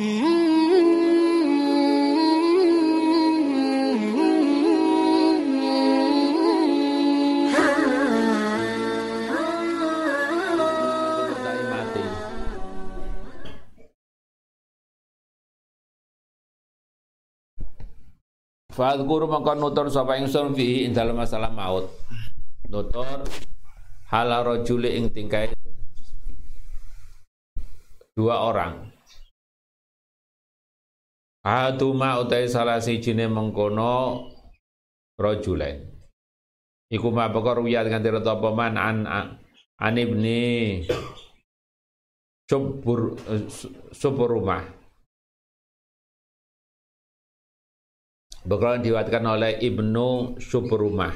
Fadhkuru maka nutur sapa ingsun fihi ing dalam masalah maut. Nutur hal rajuli ing tingkai dua orang. Aduma utai salah sijine mengkono rajulain. Iku ma perkara wiyat kanthi rata apa man an an ibni subur subur rumah Bakal diwatkan oleh Ibnu Subrumah.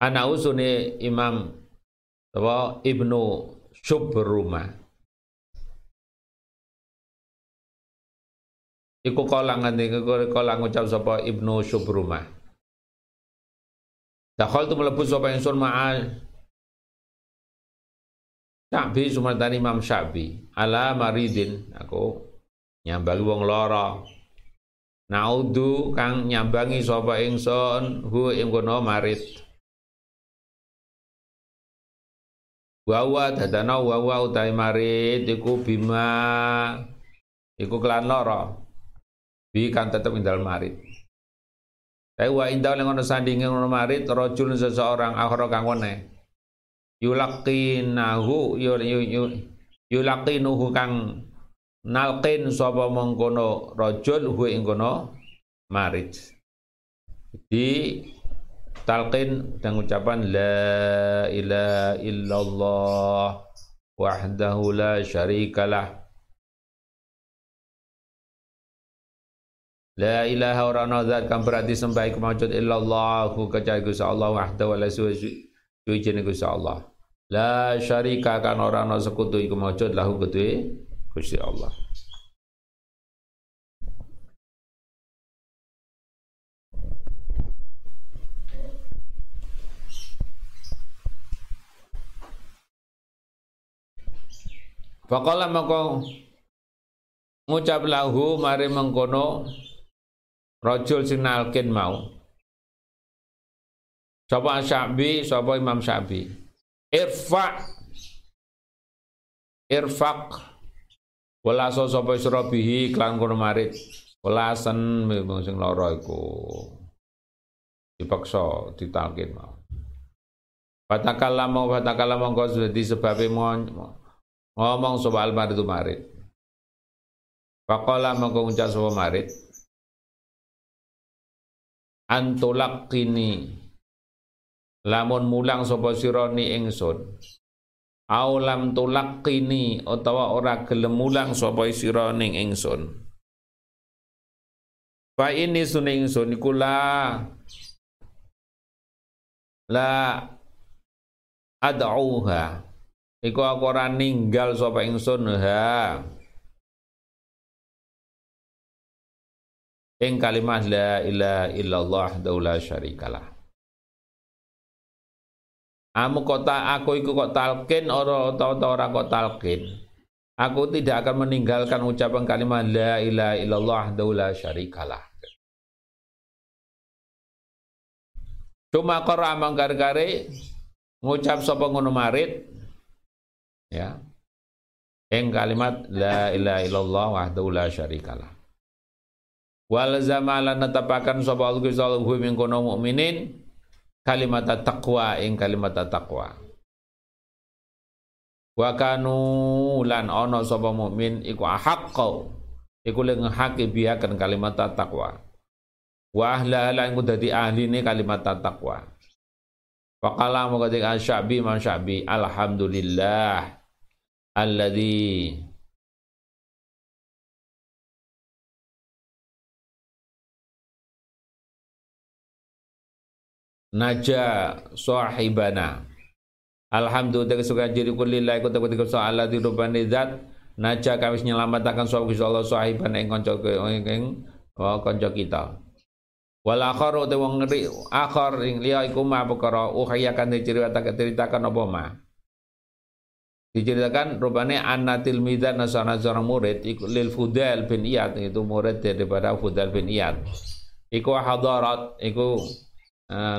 Anak usune Imam Ibnu Subrumah. Iku kolang nanti kolang ngucap sapa Ibnu Subrumah. Dakhal tu melebu sapa sun ma'al. Syabi sumatani Imam Syabi ala maridin aku nyambangi wong lara. Naudu kang nyambangi sapa ingsun hu ing marit Wawa dadana wawa utai marit iku bima iku kelan bi kan tetep ing dalem marit. Tapi wa indah ning ngono sandinge ngono marit rajul seseorang akhara kang wene. Yulaqinahu yulaqinuhu kang nalqin sapa mengkono rajul hu ing kono marid di talqin dan ucapan la ilaha illallah wahdahu la syarikalah La ilaha ora ana zat kang berarti sembah iku maujud illallah kecuali Gusti Allah wahdahu la suci Gusti Allah. La syarika kan ora ana sekutu iku maujud lahu kedue Gusti Allah. Faqala maka ngucap lahu mari mengkono rajul sing nalkin mau. Sapa Syabi, sapa Imam Syabi. Irfa Irfaq Welaso sapa sira bihi klan kono marit. Welasan memang sing lara iku. Dipaksa ditalkin mau. Fatakallama fatakallama kau sudah disebabe ngomong sapa almarid itu marit. Faqala mongko ngucap sapa marit. Antulak kini lamun mulang sapa sira ni ingsun. Aulam kini utawa ora gelem mulang sapa sira ingsun. Fa ini sune ingsun iku la. La ad'uha. Iku aku ora ninggal sapa ingsun ha ing kalimat la ilaha illallah daula syarikalah Amu kota aku iku kok talkin ora atau ora kok talkin. Aku tidak akan meninggalkan ucapan kalimat la ilaha illallah daula syarikalah. Cuma kora mangkar kare ngucap sapa ngono marit ya. Ing kalimat la ilaha illallah wahdahu la syarikalah. Wal zamalan netapakan sapa Allah min kono mukminin kalimat taqwa ing kalimat taqwa. Wa kanu lan ana sapa mukmin iku ahqqau iku hake biakan kalimat taqwa. Wa ahla lan iku dadi ahline kalimat taqwa. Faqala mengatakan Syabi man Syabi Alhamdulillah Alladhi naja sahibana. Alhamdulillah kesukaan jiri kulillah ikut aku tiga soal di rupani zat naja kami menyelamatkan suatu Gusti Allah sahibana kanca ing oh, kanca kita. Wal akhar te wong ngeri akhar ing liya iku ma perkara uhaya kan diceritakan ceritakan apa ma? Diceritakan rupanya anna tilmidan nasana seorang murid iku lil Fudel bin Iyad itu murid daripada Fudel bin Iyad. Iku hadarat iku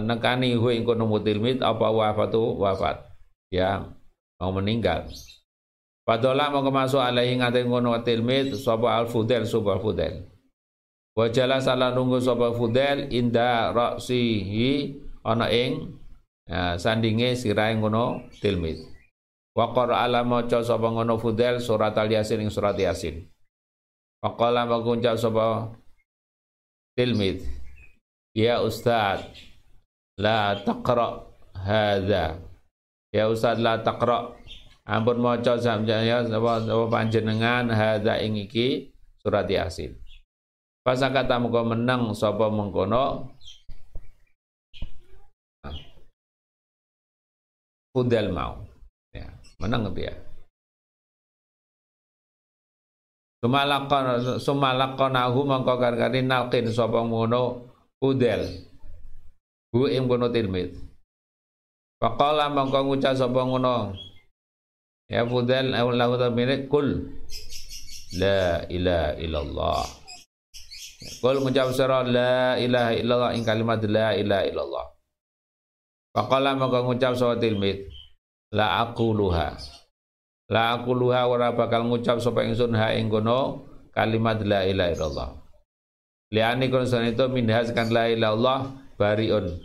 nekani hu ing kono tilmid apa wafatu? Wafat. Ya mau meninggal. Padola mau masuk alaihi ngate ngono tilmid sapa al Fudel sapa Fudel Wajala salah nunggu sapa Fudel inda ra'sihi ana ing ya, sandinge sirahe ngono tilmid Wa qara'a maca sapa ngono Fudel surat Al-Yasin ing surat Yasin. Faqala mengucap sapa tilmid Ya Ustaz la taqra hadza. Ya Ustaz la taqra. Ampun maca samjaya sapa sapa panjenengan hadza ing iki? Surat Yasin. Pasakata muga menang sapa mengkono? Fudel mau. Menang dia. Sumalakon sumalakonahu mangko karkari nalkin sapa ngono udel hu ing kono tilmid Faqala mangko ngucap sapa ngono? Ya fudel lahu tamine kul la ilaha illallah. Kul ngucap sira la ilaha illallah ing kalimat la ilaha illallah. Faqala mangko ngucap sapa tilmid la aquluha. La aquluha ora bakal ngucap sapa ingsun ha ing kono kalimat la ilaha illallah. Liani kono itu minhas kan la ilaha illallah bariun.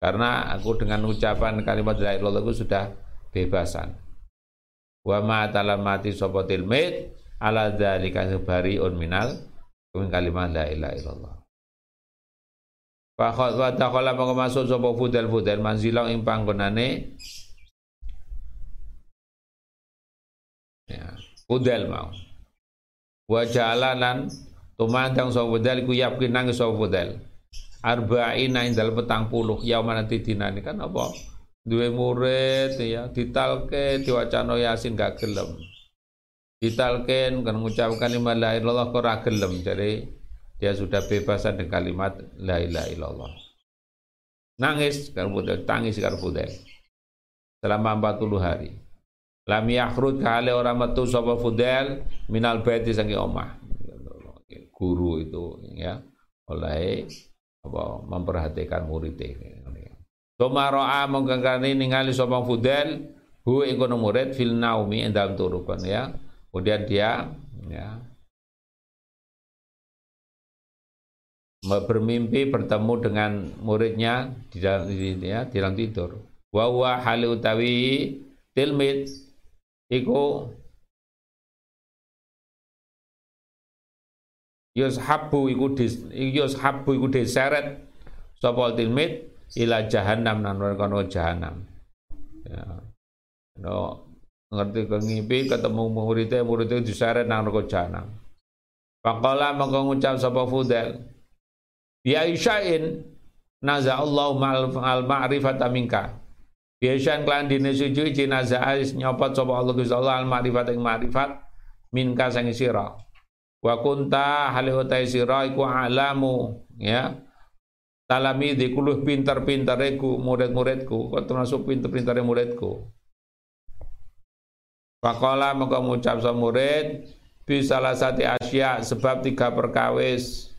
Karena aku dengan ucapan kalimat la ilaha illallah sudah bebasan. Wa ma talamati sapa tilmid ala dzalika bariun minal min kalimat la ilaha illallah. Fa wa taqala mongko masuk sapa fudel fudel manzilang ing panggonane. Ya udel mau. Wa jalanan tumandang sapa budal iku yakin nang sapa budal arba'ina indal petang puluh yauma nanti dinani kan apa? Duwe murid ya ditalke diwacana yasin gak gelem. Ditalken kan mengucapkan lima la ilallah kok gelem? Jadi dia sudah bebasan dengan kalimat la ilaha illallah. Nangis karo tangis karo selama 40 hari. Lam yakhruj kale ora metu sapa fudel minal baiti sangi omah. Guru itu ya oleh apa memperhatikan muridnya Tuma ro'a mengkangkani ningali sapa fudel hu ing kono murid fil naumi ing dalam turukan ya. Kemudian dia ya. Bermimpi bertemu dengan muridnya di dalam ya, di dalam tidur. Wa huwa hal utawi tilmid iku yushabu iku dis yushabu iku diseret sapa tilmid ila jahannam nan kono jahannam. Ya. No ngerti ngimpi ketemu muridnya muridnya diseret nang neraka jahanam Faqala maka ngucap sapa Fudel Bi Aisya'in naza Allah ma'al ma'rifata minka. Biasan klan dine sujud jenazah ais nyopot sapa Allah Gusti Allah al ma'rifat ma'rifat minka sang sira. Wa kunta hale utai sira iku alamu ya. Talami di kuluh pintar-pintareku murid-muridku, kok termasuk pintar-pintare muridku. Pakola maka mengucap sa murid bi salah satu asya sebab tiga perkawis.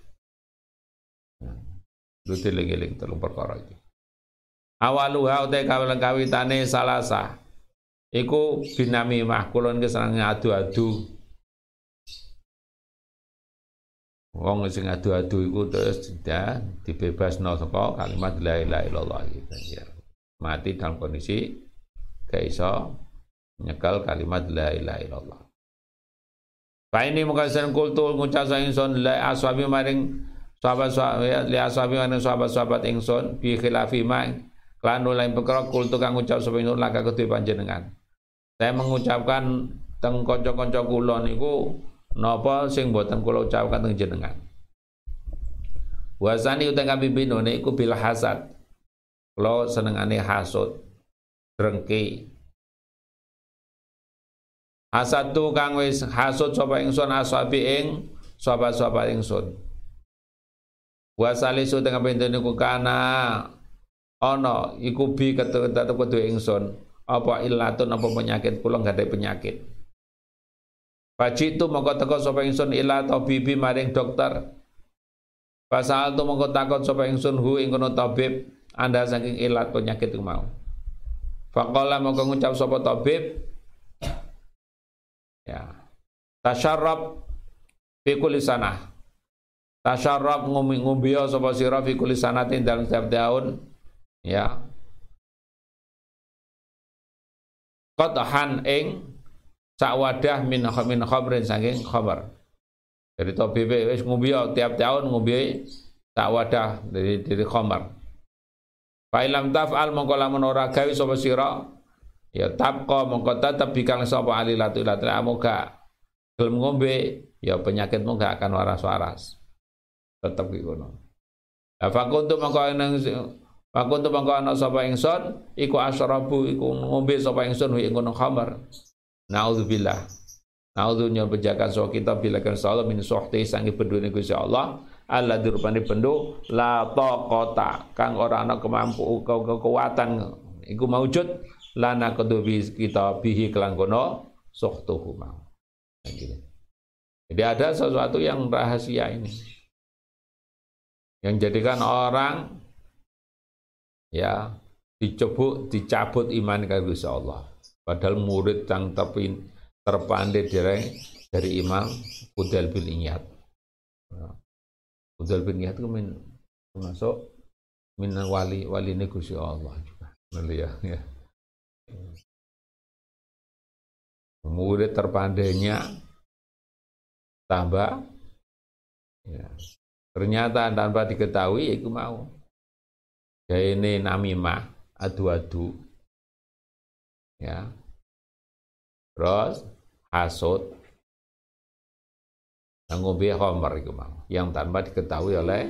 Duti lengi-lengi telung perkara iki awaluha utai kawilan kawitane salasa iku binami mah kulon kesenang adu-adu wong sing adu-adu iku terus ya dibebasno saka kalimat la ilaha illallah gitu ya mati dalam kondisi gak iso nyekal kalimat la ilaha illallah Fa ini mukasan kultul ngucap ingsun la aswabi maring sahabat-sahabat li aswabi maring sahabat-sahabat ingsun bi khilafi ma Lan lain perkara kul tukang ngucap sapa ingsun laka kedue panjenengan. Saya mengucapkan teng kanca-kanca kula niku napa sing boten kula ucapkan teng jenengan. Wasani utang kami bino niku bil hasad. Kula senengane hasud, drengki. Hasad tu kang wis hasud sapa ingsun asabi ing sapa-sapa ingsun. Wasali su tengah pintu niku kana ana iku bi ketemu kedue ingsun apa illatun apa penyakit kula nggak ada penyakit Faji itu mongko teko sapa ingsun ila tabibi maring dokter. Pasal tu mongko takon sapa ingsun hu ing kono tabib anda saking ilat penyakit itu mau. Faqala mongko ngucap sapa tabib ya. Tasyarrab fi kulli sanah. Tasyarrab ngumi ngumbiya sapa sira fi kulli sanatin dalam setiap tahun ya. Qadhan ing sak wadah min min khamrin saking khamar. Jadi tabib wis ngombe tiap tahun ngombe sak wadah dari dari khamar. Fa ilam taf'al mongko lamun ora gawe sapa sira ya tabqa mongko tetep bikang sapa alilatu ilatu amoga gelem ngombe ya penyakitmu gak akan waras-waras. Tetep iki ngono. Lah fakuntu mongko nang Fakuntu mongko ana sapa ingsun iku asyrabu iku ngombe sapa ingsun ing ngono khamar. Naudzubillah. Naudzu nyon penjagaan so kita bila kan min sohti sangi pendune Gusti Allah Allah dirupani pendu la taqata kang ora ana kemampu kekuatan iku maujud lana kedubi kita bihi kelanggono sohtuhu mau. Jadi ada sesuatu yang rahasia ini yang jadikan orang ya dicebuk dicabut iman ke Allah. Padahal murid yang terpin, terpandai dari, dari Imam Udal bin Iyad. Udal bin Iyad itu min, termasuk min wali wali negosi Allah juga. Ya, ya. Murid terpandainya tambah ya. ternyata tanpa diketahui ya itu mau ya ini namimah adu-adu ya. Terus hasut. Ngombe homer itu mau yang tanpa diketahui oleh